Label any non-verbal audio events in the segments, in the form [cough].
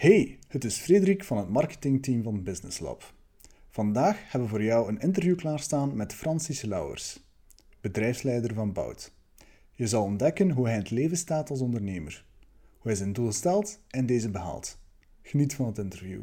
Hey, het is Frederik van het marketingteam van Business Lab. Vandaag hebben we voor jou een interview klaarstaan met Francis Lauwers, bedrijfsleider van Bout. Je zal ontdekken hoe hij in het leven staat als ondernemer, hoe hij zijn doelen stelt en deze behaalt. Geniet van het interview.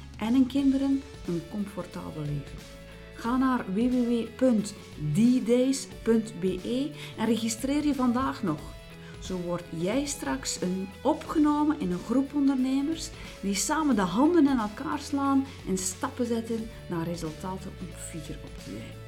en hun kinderen een comfortabel leven. Ga naar www.ddays.be en registreer je vandaag nog. Zo word jij straks een opgenomen in een groep ondernemers die samen de handen in elkaar slaan en stappen zetten naar resultaten om fier op te zijn.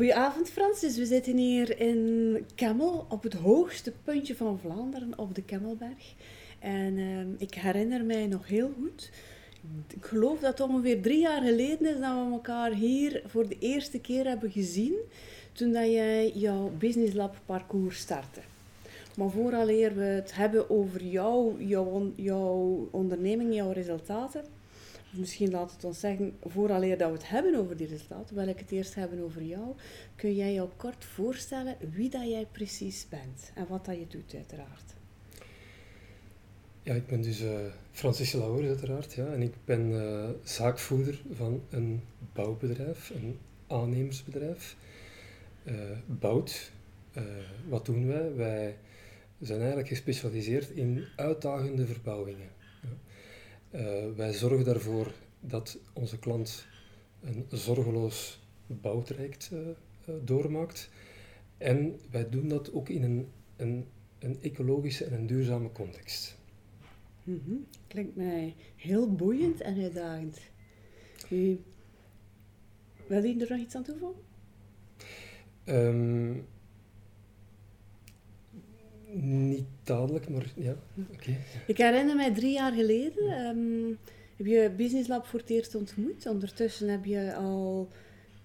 Goedenavond Francis, we zitten hier in Kemmel op het hoogste puntje van Vlaanderen op de Kemmelberg. En uh, ik herinner mij nog heel goed, ik geloof dat het ongeveer drie jaar geleden is dat we elkaar hier voor de eerste keer hebben gezien. Toen dat jij jouw Business Lab parcours startte. Maar vooraleer we het hebben over jou, jouw, jouw onderneming, jouw resultaten, misschien laat het ons zeggen, vooraleer dat we het hebben over die resultaten, wil ik het eerst hebben over jou. Kun jij jou kort voorstellen wie dat jij precies bent en wat dat je doet uiteraard? Ja, ik ben dus uh, Francis Lauwers uiteraard, ja, en ik ben uh, zaakvoerder van een bouwbedrijf, een aannemersbedrijf. Uh, Bout, wat doen wij? Wij zijn eigenlijk gespecialiseerd in uitdagende verbouwingen. Uh, wij zorgen ervoor dat onze klant een zorgeloos bouwtraject uh, uh, doormaakt. En wij doen dat ook in een, een, een ecologische en een duurzame context. Mm -hmm. Klinkt mij heel boeiend en uitdagend. U, wil je er nog iets aan toevoegen? Um, niet dadelijk, maar ja, oké. Ik herinner mij drie jaar geleden, um, heb je Business Lab voor het eerst ontmoet. Ondertussen heb je al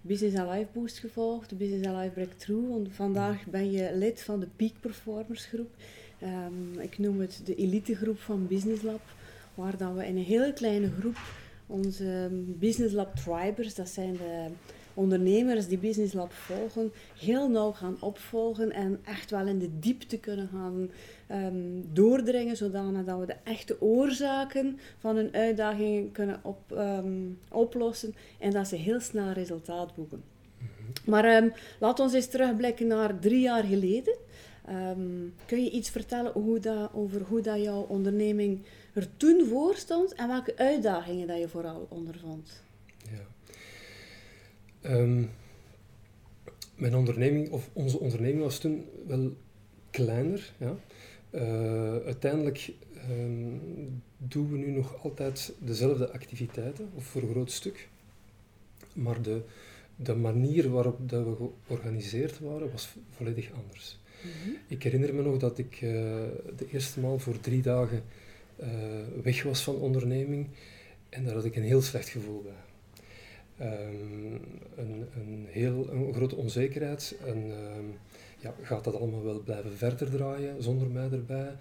Business Alive Boost gevolgd, Business Alive Breakthrough. Vandaag ben je lid van de Peak Performers groep. Um, ik noem het de elite groep van Business Lab, waar dan we in een hele kleine groep onze Business Lab Tribers, dat zijn de ondernemers die Business Lab volgen, heel nauw gaan opvolgen en echt wel in de diepte kunnen gaan um, doordringen, zodanig dat we de echte oorzaken van hun uitdagingen kunnen op, um, oplossen en dat ze heel snel resultaat boeken. Mhm. Maar um, laat ons eens terugblikken naar drie jaar geleden. kun je iets vertellen hoe dat, over hoe dat jouw onderneming er toen voor stond en welke uitdagingen dat je vooral ondervond? Um, mijn onderneming, of onze onderneming was toen wel kleiner. Ja. Uh, uiteindelijk um, doen we nu nog altijd dezelfde activiteiten, of voor een groot stuk. Maar de, de manier waarop dat we georganiseerd waren, was volledig anders. Mm -hmm. Ik herinner me nog dat ik uh, de eerste maal voor drie dagen uh, weg was van onderneming en daar had ik een heel slecht gevoel bij. Um, een, een, heel een grote onzekerheid. En um, ja, gaat dat allemaal wel blijven verder draaien zonder mij erbij?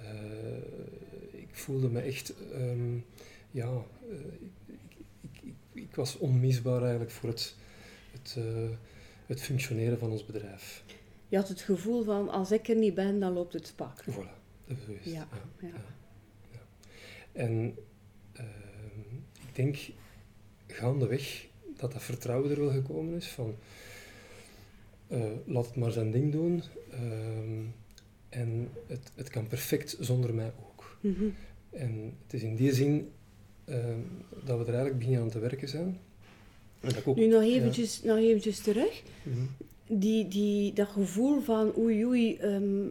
Uh, ik voelde me echt, um, ja, uh, ik, ik, ik, ik, was onmisbaar eigenlijk voor het, het, uh, het functioneren van ons bedrijf. Je had het gevoel van, als ik er niet ben, dan loopt het spak. Voilà, dat is ja, ja. ja. ja. En ik denk gaandeweg dat dat vertrouwen er wel gekomen is van eh, laat het maar zijn ding doen ehm, en het, het kan perfect zonder mij ook. Mhm. En het is in die zin ehm, dat we er eigenlijk beginnen aan te werken zijn. En dat ik ook, Nu nog ja. eventjes, nog eventjes terug. Mhm. Die, die, dat gevoel van oei oei, ehm,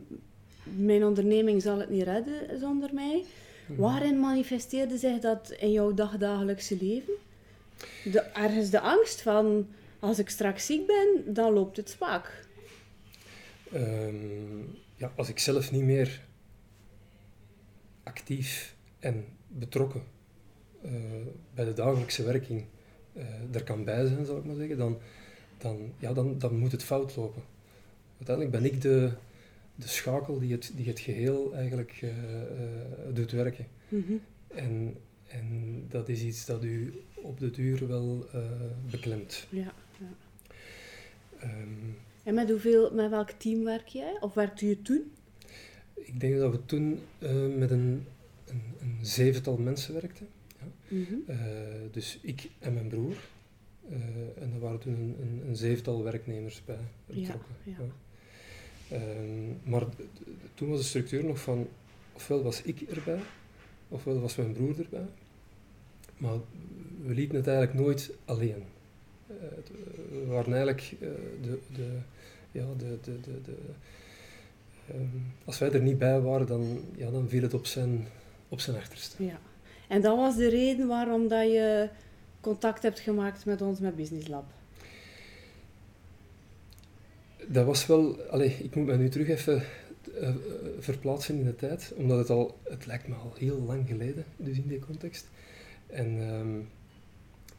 mijn onderneming zal het niet redden zonder mij. Mhm. Waarin manifesteerde zich dat in jouw dagdagelijkse leven? De, ergens de angst van, als ik straks ziek ben, dan loopt het zwak. Ehm, ja, als ik zelf niet meer actief en betrokken eh, bij de dagelijkse werking eh, er kan bij zijn, zal ik maar zeggen, dan, dan, ja, dan, dan moet het fout lopen. Uiteindelijk ben ik de, de schakel die het, die het geheel eigenlijk eh, doet werken. Mhm. En, en dat is iets dat u op de duur wel eh, beklemt. Ja, ja. Ehm, En met, hoeveel, met welk team werk jij? Of werkte je toen? Ik denk dat we toen eh, met een, een, een zevental mensen werkten. Mhm. Eh, dus ik en mijn broer. En er waren toen een, een, een zevental werknemers bij betrokken. ja. Ehm, maar toen was de structuur nog van, ofwel was ik erbij, ofwel was mijn broer erbij. Maar we lieten het eigenlijk nooit alleen. Eh, het- we waren eigenlijk eh, de, de, ja, de, de, de, de ehm, als wij er niet bij waren, dan, ja, dan viel het op zijn, op zijn achterste. Ja. En dat was de reden waarom dat je contact hebt gemaakt met ons met Business Lab. Dat was wel, allee, ik moet me nu terug even eh, verplaatsen in de tijd, omdat het al, het lijkt me al heel lang geleden, dus in die context. En, ehm,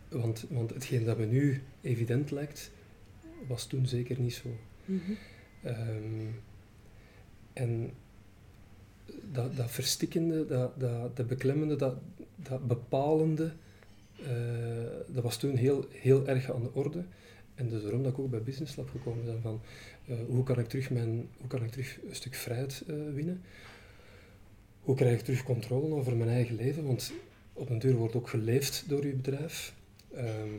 want, want hetgeen dat me nu evident lijkt, was toen zeker niet zo. Mhm. Ehm, en dat, dat verstikkende, dat, dat, dat beklemmende, dat, dat bepalende, eh, dat was toen heel, heel erg aan de orde. En dus daarom dat ik ook bij Business Lab gekomen ben van eh, hoe, kan ik terug mijn, hoe kan ik terug een stuk vrijheid eh, winnen? Hoe krijg ik terug controle over mijn eigen leven? Want op een duur wordt ook geleefd door je bedrijf. Ehm,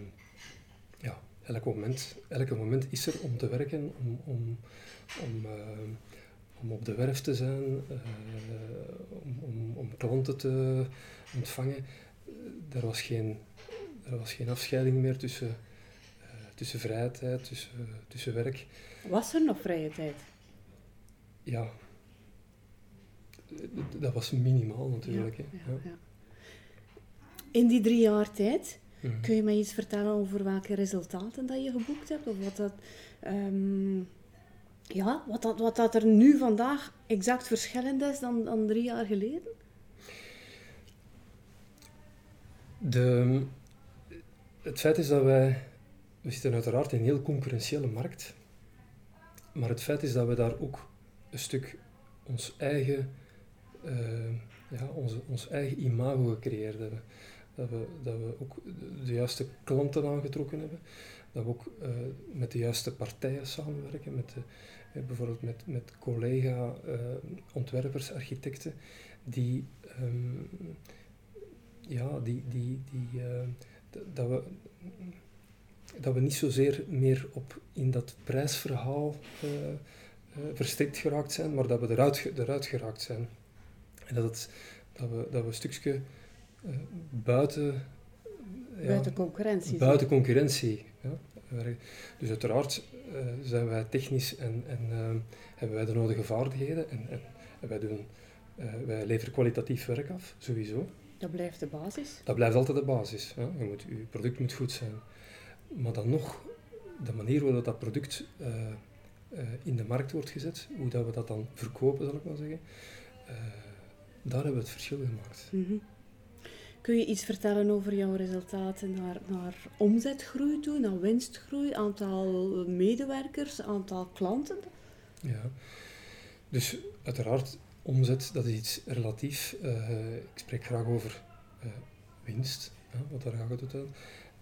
ja, elk moment, elke moment is er om te werken, om, om, om, eh, om op de werf te zijn, eh, om, om, om klanten te ontvangen. Er was geen, er was geen afscheiding meer tussen, eh, tussen vrije tijd, tussen, tussen werk. Was er nog vrije tijd? Ja, dat was minimaal natuurlijk. Ja, hè. ja, Ja. ja. In die drie jaar tijd, Mhm. kun je mij iets vertellen over welke resultaten dat je geboekt hebt? Of wat dat, ehm, ja, wat dat, wat dat er nu vandaag exact verschillend is dan, dan drie jaar geleden? De, het feit is dat wij, we zitten uiteraard in een heel concurrentiële markt, maar het feit is dat we daar ook een stuk ons eigen, eh, ja, onze, ons eigen imago gecreëerd hebben. Dat we, dat we ook de, juiste klanten aangetrokken hebben, dat we ook eh, met de juiste partijen samenwerken, met eh, bijvoorbeeld met, met collega-ontwerpers, architecten, die ehm, ja, die, die, die, eh, dat, we, dat we niet zozeer meer op in dat prijsverhaal eh, eh, verstrikt geraakt zijn, maar dat we eruit, eruit geraakt zijn. En dat, het, dat, we, dat we een stukje eh, buiten, ja, Buiten concurrentie. buiten concurrentie. Ja, werken. Dus uiteraard eh, zijn wij technisch en, en eh, hebben wij de nodige vaardigheden en, en, en wij, doen, eh, wij leveren kwalitatief werk af, sowieso. Dat blijft de basis. Dat blijft altijd de basis. Hè. Je, moet, je product moet goed zijn. Maar dan nog, de manier waarop dat product eh, eh, in de markt wordt gezet, hoe dat we dat dan verkopen, zal ik maar zeggen, eh, daar hebben we het verschil gemaakt. Mhm. Kun je iets vertellen over jouw resultaten naar, naar omzetgroei toe, naar winstgroei, aantal medewerkers, aantal klanten? Ja. Dus uiteraard, omzet, dat is iets relatief. Eh, ik spreek graag over eh, winst, wat daar gaat het aan.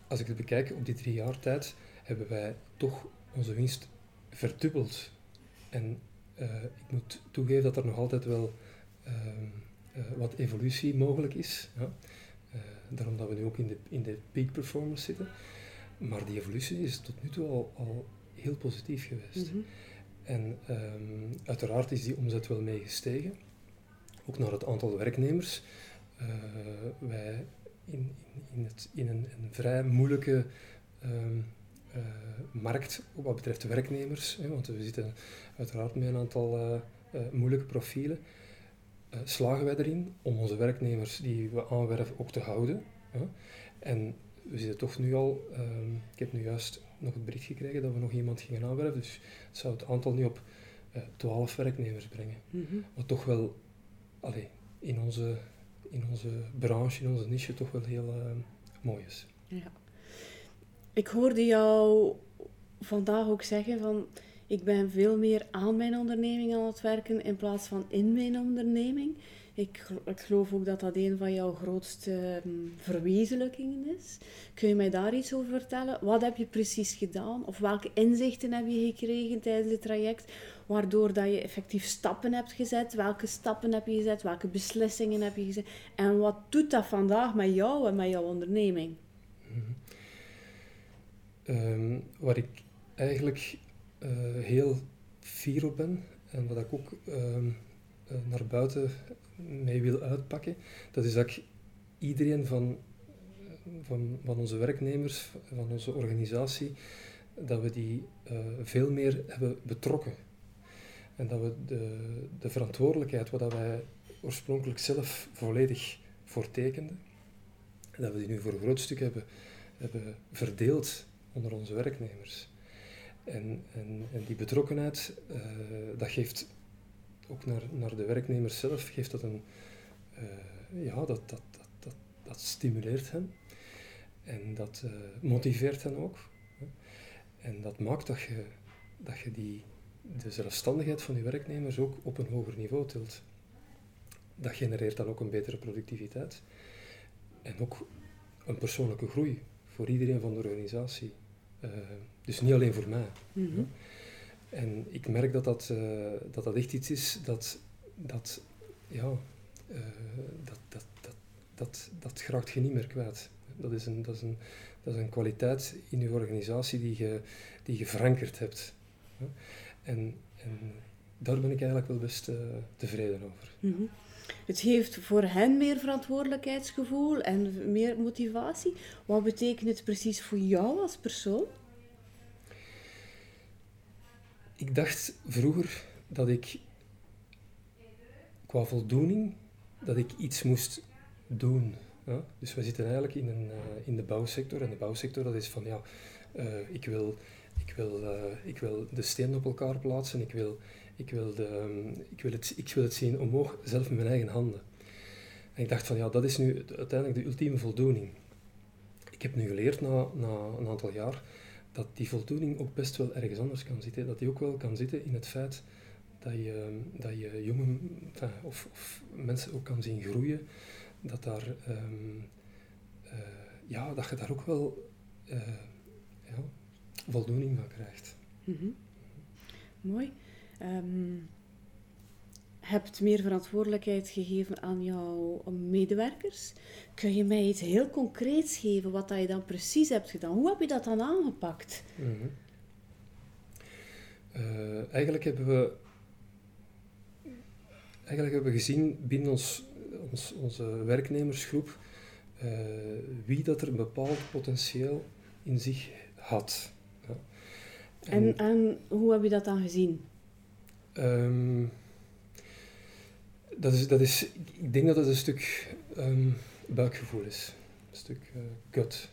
Als ik het bekijk, op die drie jaar tijd hebben wij toch onze winst verdubbeld. En eh, ik moet toegeven dat er nog altijd wel ehm, eh, wat evolutie mogelijk is. Ja. Daarom dat we nu ook in de, in de peak performance zitten. maar die evolutie is tot nu toe al, al heel positief geweest. Mhm. En ehm, uiteraard is die omzet wel mee gestegen, ook naar het aantal werknemers. Eh, wij in, in, in, het, in een, een vrij moeilijke ehm, eh, markt wat betreft werknemers, hè, want we zitten uiteraard met een aantal eh, moeilijke profielen, slagen wij erin om onze werknemers die we aanwerven ook te houden. hè. En we zitten toch nu al, ehm, ik heb nu juist nog het bericht gekregen dat we nog iemand gingen aanwerven, dus het zou het aantal nu op eh 12 werknemers brengen. Mhm. Wat toch wel allee, in, onze, in onze branche, in onze niche, toch wel heel eh, mooi is. Ja. Ik hoorde jou vandaag ook zeggen van ik ben veel meer aan mijn onderneming aan het werken in plaats van in mijn onderneming. Ik, ik geloof ook dat dat een van jouw grootste mm, verwezenlijkingen is. Kun je mij daar iets over vertellen? Wat heb je precies gedaan? Of welke inzichten heb je gekregen tijdens het traject? Waardoor dat je effectief stappen hebt gezet? Welke stappen heb je gezet? Welke beslissingen heb je gezet? En wat doet dat vandaag met jou en met jouw onderneming? Ehm, waar ik eigenlijk eh, heel fier op ben en wat ik ook ehm, eh, naar buiten mee wil uitpakken, dat is dat ik iedereen van, van, van onze werknemers, van onze organisatie, dat we die eh, veel meer hebben betrokken. En dat we de, de verantwoordelijkheid, wat wij oorspronkelijk zelf volledig voor tekenden, dat we die nu voor een groot stuk hebben, hebben verdeeld onder onze werknemers. En, en, en die betrokkenheid, eh, dat geeft ook naar, naar de werknemers zelf, geeft dat een, eh, ja, dat, dat, dat, dat, stimuleert hen. En dat eh, motiveert hen ook. En dat maakt dat je, dat je die, de zelfstandigheid van je werknemers ook op een hoger niveau tilt. Dat genereert dan ook een betere productiviteit. En ook een persoonlijke groei voor iedereen van de organisatie. Eh, dus niet alleen voor mij. Mhm. En ik merk dat dat, eh, dat, dat echt iets is dat, dat ja, eh, dat, dat, dat, dat, dat geraakt je niet meer kwijt. Dat is een, dat is een, dat is een kwaliteit in je organisatie die je, die je verankerd hebt. En, en daar ben ik eigenlijk wel best eh, tevreden over. Mhm. Het geeft voor hen meer verantwoordelijkheidsgevoel en meer motivatie. Wat betekent het precies voor jou als persoon? Ik dacht vroeger dat ik qua voldoening dat ik iets moest doen. Ja? Dus we zitten eigenlijk in, een, eh, in de bouwsector en de bouwsector dat is van ja, eh, ik, wil, ik, wil, ik wil de steen op elkaar plaatsen, ik wil, ik, wil ehm, ik, wil het, ik wil het zien omhoog, zelf met mijn eigen handen. En ik dacht van ja, dat is nu uiteindelijk de ultieme voldoening. Ik heb nu geleerd na, na een aantal jaar dat die voldoening ook best wel ergens anders kan zitten. Dat die ook wel kan zitten in het feit dat je, dat je jongen of, of mensen ook kan zien groeien. Dat, daar, ehm, eh, ja, dat je daar ook wel eh, ja, voldoening van krijgt. Mhm. Mooi. Ehm, hebt meer verantwoordelijkheid gegeven aan jouw medewerkers. Kun je mij iets heel concreets geven wat dat je dan precies hebt gedaan? Hoe heb je dat dan aangepakt? Mhm. Eh, eigenlijk hebben we eigenlijk hebben we gezien binnen ons, ons, onze werknemersgroep eh, wie dat er een bepaald potentieel in zich had. Ja. En, en hoe heb je dat dan gezien? Ehm, dat is, dat is, ik denk dat het een stuk ehm, buikgevoel is. Een stuk eh, gut,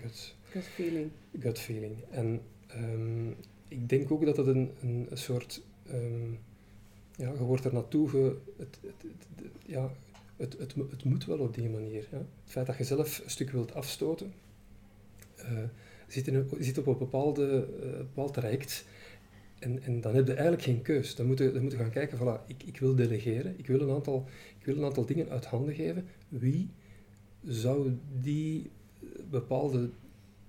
gut, Gut feeling. gut feeling. En ehm, ik denk ook dat het een, een, soort... ja, je wordt er naartoe... Ge, het, het, ja, het, het, het moet wel op die manier. Ja. Het feit dat je zelf een stuk wilt afstoten... eh, zit, in een, zit op een bepaalde, eh, bepaald traject... En, en dan heb je eigenlijk geen keus. Dan moet je, dan moet je gaan kijken, voilà, ik, ik wil delegeren, ik wil, een aantal, ik wil een aantal dingen uit handen geven. Wie zou die bepaalde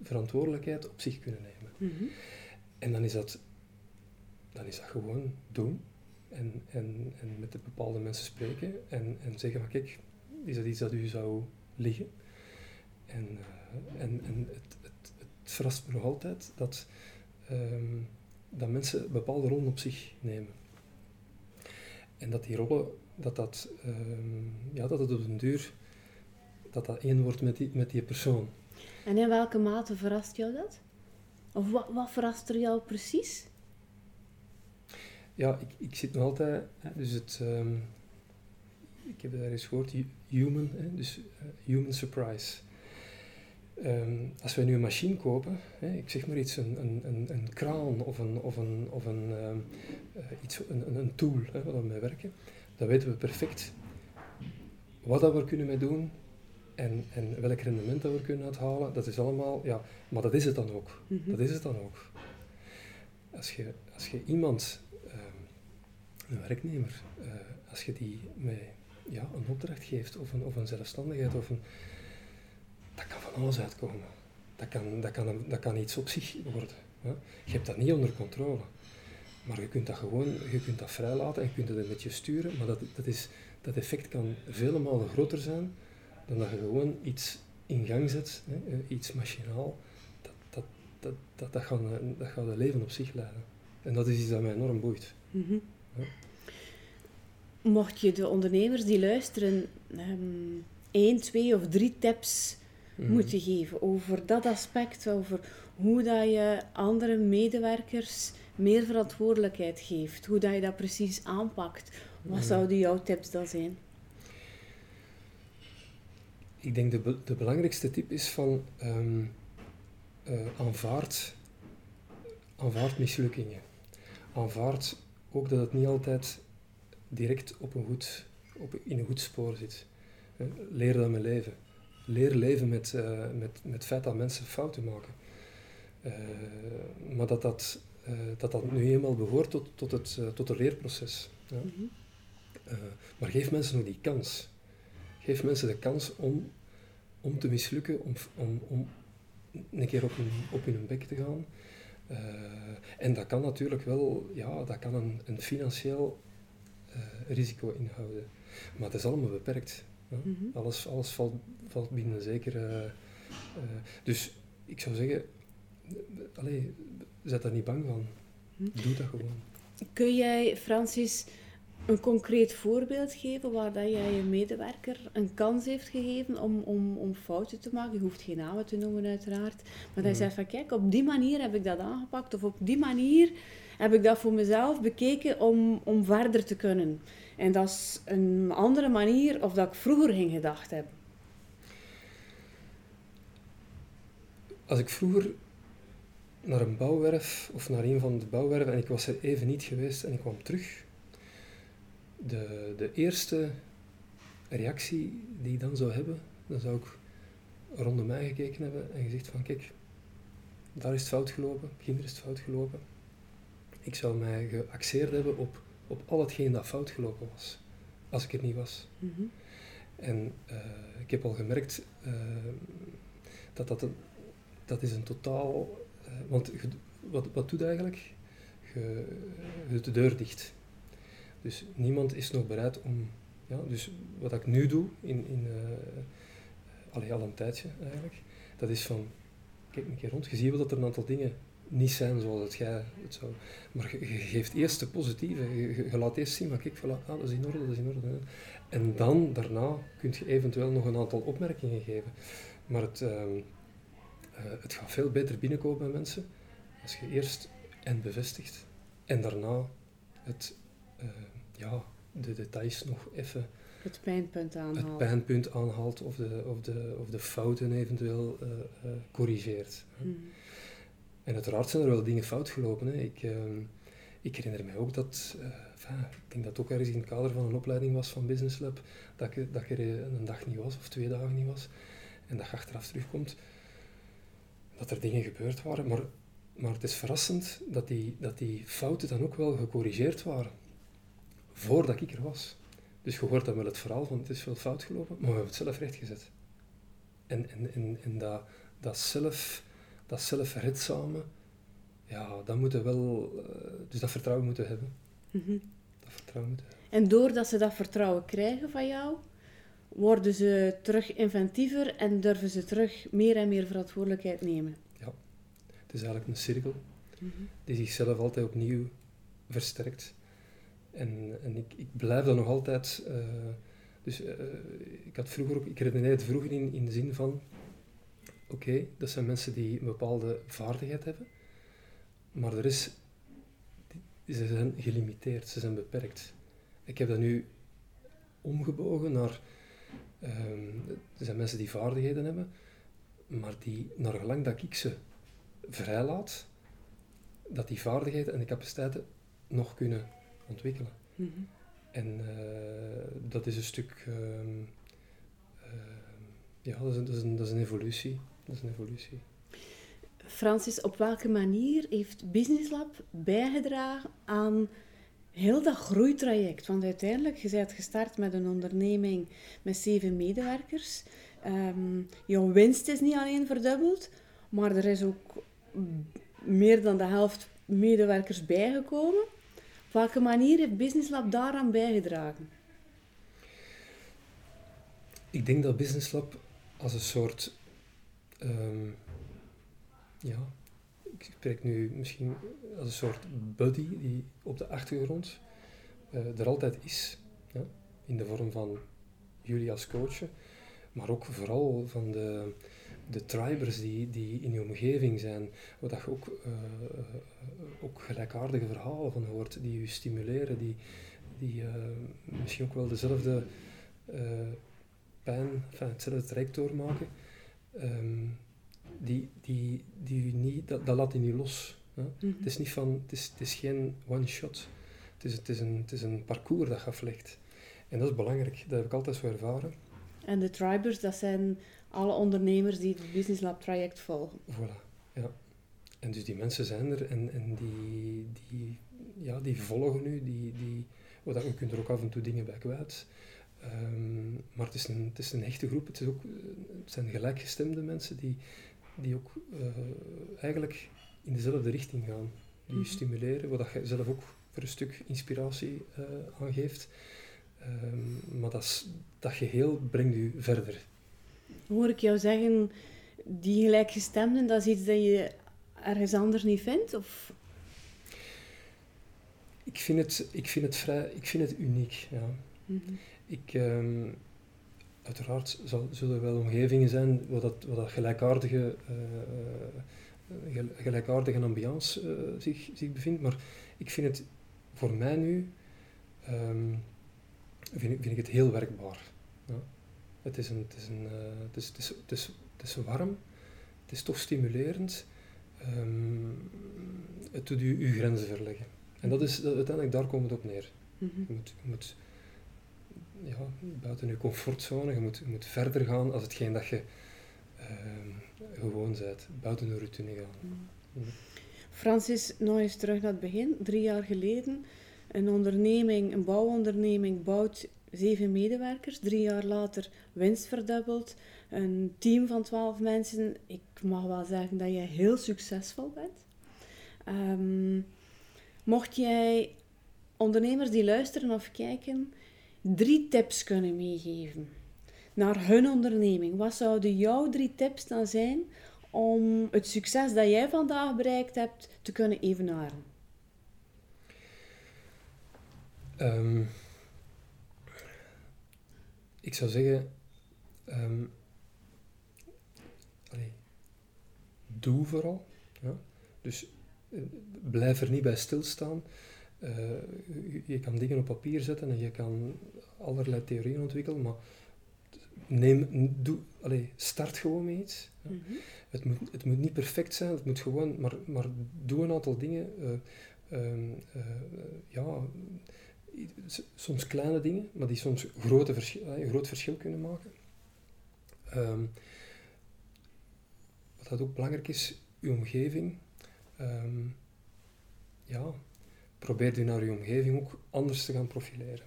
verantwoordelijkheid op zich kunnen nemen? Mhm. En dan is dat, dan is dat gewoon doen. En, en, en met de bepaalde mensen spreken en, en zeggen van kijk, is dat iets dat u zou liggen? En, eh, en, en het, het, het, het verrast me nog altijd dat, ehm, dat mensen bepaalde rollen op zich nemen. En dat die rollen, dat dat, ehm, ja, dat het op den duur, dat dat één wordt met die, met die persoon. En in welke mate verrast jou dat? Of wat, wat verrast er jou precies? Ja, ik, ik zit nog altijd, hè, dus het, ehm, ik heb daar eens gehoord, hu- human, hè, dus eh, human surprise. Ehm, als wij nu een machine kopen, hè, ik zeg maar iets, een, een, een, een kraan of een, of een, of een, ehm, eh, iets, een, een- tool hè, waar we mee werken, dan weten we perfect wat dat we er kunnen mee doen en, en welk rendement dat we er kunnen uithalen. Dat is allemaal, ja, maar dat is het dan ook. Mhm. Dat is het dan ook. Als je, als je iemand, ehm, een werknemer, eh, als je die met ja, een opdracht geeft of een, of een zelfstandigheid, of een, dat kan van alles uitkomen. Dat kan, dat kan, dat kan iets op zich worden. Hè. Je hebt dat niet onder controle. Maar je kunt dat gewoon je kunt dat vrijlaten en je kunt het een beetje sturen. Maar dat, dat, is, dat effect kan vele malen groter zijn dan dat je gewoon iets in gang zet, hè, eh, iets machinaal. Dat, dat, dat, dat, dat, gaat, dat gaat een leven op zich leiden. En dat is iets dat mij enorm boeit. Mhm. Ja. Mocht je de ondernemers die luisteren ehm één, twee of drie tips Mhm. moeten geven over dat aspect, over hoe dat je andere medewerkers meer verantwoordelijkheid geeft, hoe dat je dat precies aanpakt, wat Mhm. zouden jouw tips dan zijn? Ik denk de, be- de belangrijkste tip is van ehm eh, aanvaard, aanvaard mislukkingen. Aanvaard ook dat het niet altijd direct op een goed, op, in een goed spoor zit. Eh, Leer daarmee leven. Leer leven met, eh, met, met het feit dat mensen fouten maken. Eh, maar dat dat, eh, dat dat nu eenmaal behoort tot, tot, het, tot het leerproces. Ja. Mhm. Maar geef mensen ook die kans. Geef mensen de kans om, om te mislukken, om, om, om een keer op hun, op hun bek te gaan. En dat kan natuurlijk wel, ja, dat kan een, een financieel risico inhouden. Maar het is allemaal beperkt. Mhm. Alles, alles valt, valt binnen een zekere... eh, dus ik zou zeggen, eh, allee, zet daar niet bang van. Hm. Doe dat gewoon. Kun jij, Francis, een concreet voorbeeld geven waar dat jij je medewerker een kans heeft gegeven om, om, om fouten te maken? Je hoeft geen namen te noemen, uiteraard. Maar dat je Mhm. zegt van, kijk, op die manier heb ik dat aangepakt. Of op die manier heb ik dat voor mezelf bekeken om, om verder te kunnen. En dat is een andere manier of dat ik vroeger ging gedacht heb. Als ik vroeger naar een bouwwerf of naar een van de bouwwerven en ik was er even niet geweest en ik kwam terug, de, de eerste reactie die ik dan zou hebben, dan zou ik rondom mij gekeken hebben en gezegd van kijk, daar is het fout gelopen, hier is het fout gelopen. Ik zou mij geaxeerd hebben op, op al hetgeen dat fout gelopen was, als ik er niet was. Mhm. En eh, ik heb al gemerkt eh, dat dat een, dat is een totaal... eh, want wat, wat doet eigenlijk? Je, doet de deur dicht. Dus niemand is nog bereid om... Ja, dus wat ik nu doe, in, in, allee, al een tijdje eigenlijk, dat is van... Kijk een keer rond, je ziet wel dat er een aantal dingen niet zijn zoals het jij het zou... Maar je, je geeft eerst de positieve. Je, laat eerst zien, maar kijk, voilà, ah, dat is in orde, dat is in orde. hè. En dan, daarna, kun je eventueel nog een aantal opmerkingen geven. Maar het, ehm, eh, het gaat veel beter binnenkomen bij mensen als je eerst en bevestigt en daarna het, eh, ja, de details nog even Het pijnpunt het aanhalen. pijnpunt aanhaalt of de, of de, of de fouten eventueel eh, corrigeert. En uiteraard zijn er wel dingen fout gelopen. Hè. Ik, ehm, ik herinner mij ook dat, eh, ik denk dat ook ergens in het kader van een opleiding was van Business Lab, dat ik, dat er eh, een dag niet was of twee dagen niet was. En dat je achteraf terugkomt, dat er dingen gebeurd waren. Maar, maar het is verrassend dat die, dat die fouten dan ook wel gecorrigeerd waren, voordat ik er was. Dus je hoort dan wel het verhaal van het is veel fout gelopen, maar we hebben het zelf rechtgezet. En, en, en, en dat, dat zelf dat zelfredzame, ja, dat moeten wel, eh, dus dat vertrouwen moeten hebben. Mhm. Dat vertrouwen moeten hebben. En doordat ze dat vertrouwen krijgen van jou, worden ze terug inventiever en durven ze terug meer en meer verantwoordelijkheid nemen. is eigenlijk een cirkel die zichzelf altijd opnieuw versterkt. En, en ik, ik blijf dat nog altijd. eh, dus eh, ik had vroeger ook, ik redeneerde vroeger in, in de zin van: oké, dat zijn mensen die een bepaalde vaardigheid hebben, maar er is, ze zijn gelimiteerd, ze zijn beperkt. Ik heb dat nu omgebogen naar. ehm, er zijn mensen die vaardigheden hebben, maar die, naar gelang dat ik ze vrijlaat, dat die vaardigheden en de capaciteiten nog kunnen ontwikkelen. Mhm. En eh, dat is een stuk. ehm, ehm, ja, dat is, een, dat, is een, dat is een evolutie. Dat is een evolutie. Francis, op welke manier heeft Business Lab bijgedragen aan heel dat groeitraject? Want uiteindelijk, je bent gestart met een onderneming met zeven medewerkers. Ehm, jouw winst is niet alleen verdubbeld, maar er is ook meer dan de helft medewerkers bijgekomen. Op welke manier heeft Business Lab daaraan bijgedragen? Ik denk dat Business Lab als een soort. Ehm, ja, ik spreek nu misschien als een soort buddy die op de achtergrond eh, er altijd is. In de vorm van jullie als coachen, maar ook vooral van de, de tribers die, die in je omgeving zijn, waar je ook, eh, eh, ook gelijkaardige verhalen van hoort, die je stimuleren, die, die misschien ook wel dezelfde pijn, enfin, hetzelfde traject doormaken, ehm, die, die, die niet, dat, dat laat je niet los. Hè? Het is niet van, het is, het is geen one shot. Het is, het, is een, het is een parcours dat je aflegt. En dat is belangrijk, dat heb ik altijd zo ervaren. En de tribers, dat zijn alle ondernemers die het Business Lab traject volgen. Voilà, ja. En dus die mensen zijn er en, en die, die, ja, die volgen u, die, die, oh, je kunt er ook af en toe dingen bij kwijt. Ehm, maar het is, een, het is een hechte groep, het, is ook, eh, het zijn gelijkgestemde mensen die, die ook eh, eigenlijk in dezelfde richting gaan. Die je Mhm. stimuleren, dat je zelf ook voor een stuk inspiratie eh aan geeft. Ehm, maar dat, dat geheel brengt u verder. Hoor ik jou zeggen, die gelijkgestemden, dat is iets dat je ergens anders niet vindt? Of? Ik vind het, ik vind het, vrij, ik vind het uniek. Ja. Ik, ehm, uiteraard zal, zullen er wel omgevingen zijn waar dat, waar dat gelijkaardige, eh, eh, gel- gelijkaardige ambiance eh, zich, zich bevindt, maar ik vind het voor mij nu ehm, vind, ik, vind ik het heel werkbaar. Ja. Het, is een, het, is een, het, is, het, is, het, is, het is warm, het is toch stimulerend, ehm, het doet u uw grenzen verleggen. En dat is, dat, uiteindelijk daar komt het op neer. Mhm. Je moet, je moet ja, buiten je comfortzone, je moet, je moet verder gaan als hetgeen dat je ehm, gewoon bent, buiten je routine gaan. Francis, nog eens terug naar het begin. Drie jaar geleden, een onderneming, een bouwonderneming, bouwt zeven medewerkers. Drie jaar later winst verdubbeld. Een team van twaalf mensen. Ik mag wel zeggen dat je heel succesvol bent. Ehm, mocht jij ondernemers die luisteren of kijken drie tips kunnen meegeven naar hun onderneming, wat zouden jouw drie tips dan zijn om het succes dat jij vandaag bereikt hebt te kunnen evenaren? Ehm, ik zou zeggen, ehm, doe vooral. Ja? Dus eh, blijf er niet bij stilstaan. Eh, je kan dingen op papier zetten en je kan allerlei theorieën ontwikkelen, maar neem, doe, allee, start gewoon met iets. Ja. Het moet, het moet niet perfect zijn, het moet gewoon, maar, maar doe een aantal dingen. eh, ehm, eh, ja, soms kleine dingen, maar die soms grote verschil, een groot verschil kunnen maken. Ehm, wat dat ook belangrijk is, uw omgeving. ehm, ja, probeer u naar uw omgeving ook anders te gaan profileren.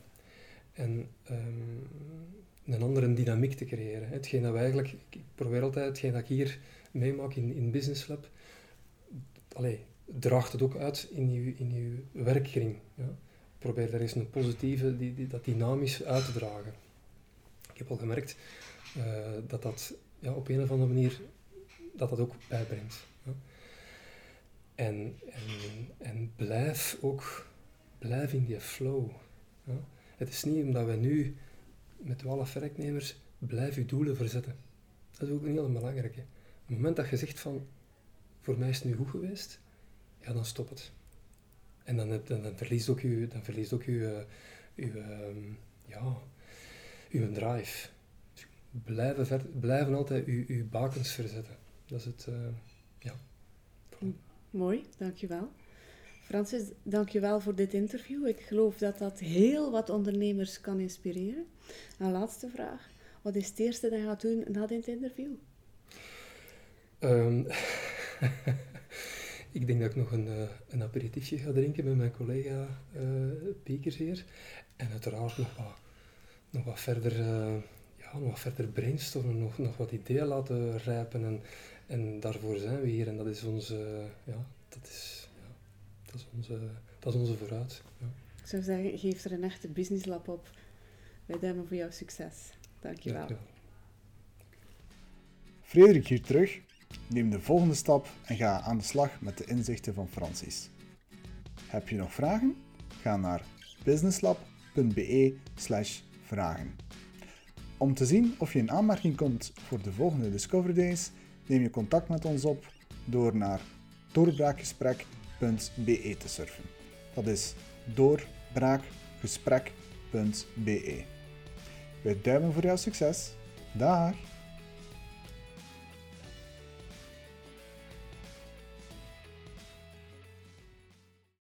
En ehm, een andere dynamiek te creëren. Hetgeen dat eigenlijk, ik ik probeer altijd, hetgeen dat ik hier meemaak in, in Business Lab, allee, draagt het ook uit in uw, in uw werkkring. Ja. Probeer daar eens een positieve, die, die, dat dynamisch uit te dragen. Ik heb al gemerkt eh, dat dat ja, op een of andere manier dat dat ook bijbrengt. Ja. En, en, en blijf ook, blijf in die flow. Ja. Het is niet omdat wij nu met 12 werknemers blijf je doelen verzetten. Dat is ook een heel belangrijke. Op het moment dat je zegt van, voor mij is het nu goed geweest, ja, dan stop het. En dan, dan, verliest ook je, dan verliest ook je, je, ehm, ja, uw drive. Blijven, ver, blijven altijd uw, uw bakens verzetten. Dat is het, uh, ja. Mooi, dankjewel. Francis, dankjewel voor dit interview. Ik geloof dat dat heel wat ondernemers kan inspireren. Een laatste vraag. Wat is het eerste dat je gaat doen na dit interview? Um, [laughs] ik denk dat ik nog een, uh, een aperitiefje ga drinken met mijn collega uh, hier. En uiteraard nog wat, nog wat verder... Uh, ja, nog wat verder brainstormen, nog, nog wat ideeën laten rijpen. En, en daarvoor zijn we hier. En dat is onze, ja, dat is, dat is onze, dat is onze vooruit. Ja. Ik zou zeggen, geef er een echte business lab op. Wij duimen voor jouw succes. Dankjewel. Dankjewel. Frederik hier terug. Neem de volgende stap en ga aan de slag met de inzichten van Francis. Heb je nog vragen? Ga naar businesslab.be vragen. Om te zien of je in aanmerking komt voor de volgende Discovery Days, neem je contact met ons op door naar doorbraakgesprek.be te surfen. Dat is doorbraakgesprek.be. Wij duimen voor jouw succes. Dag!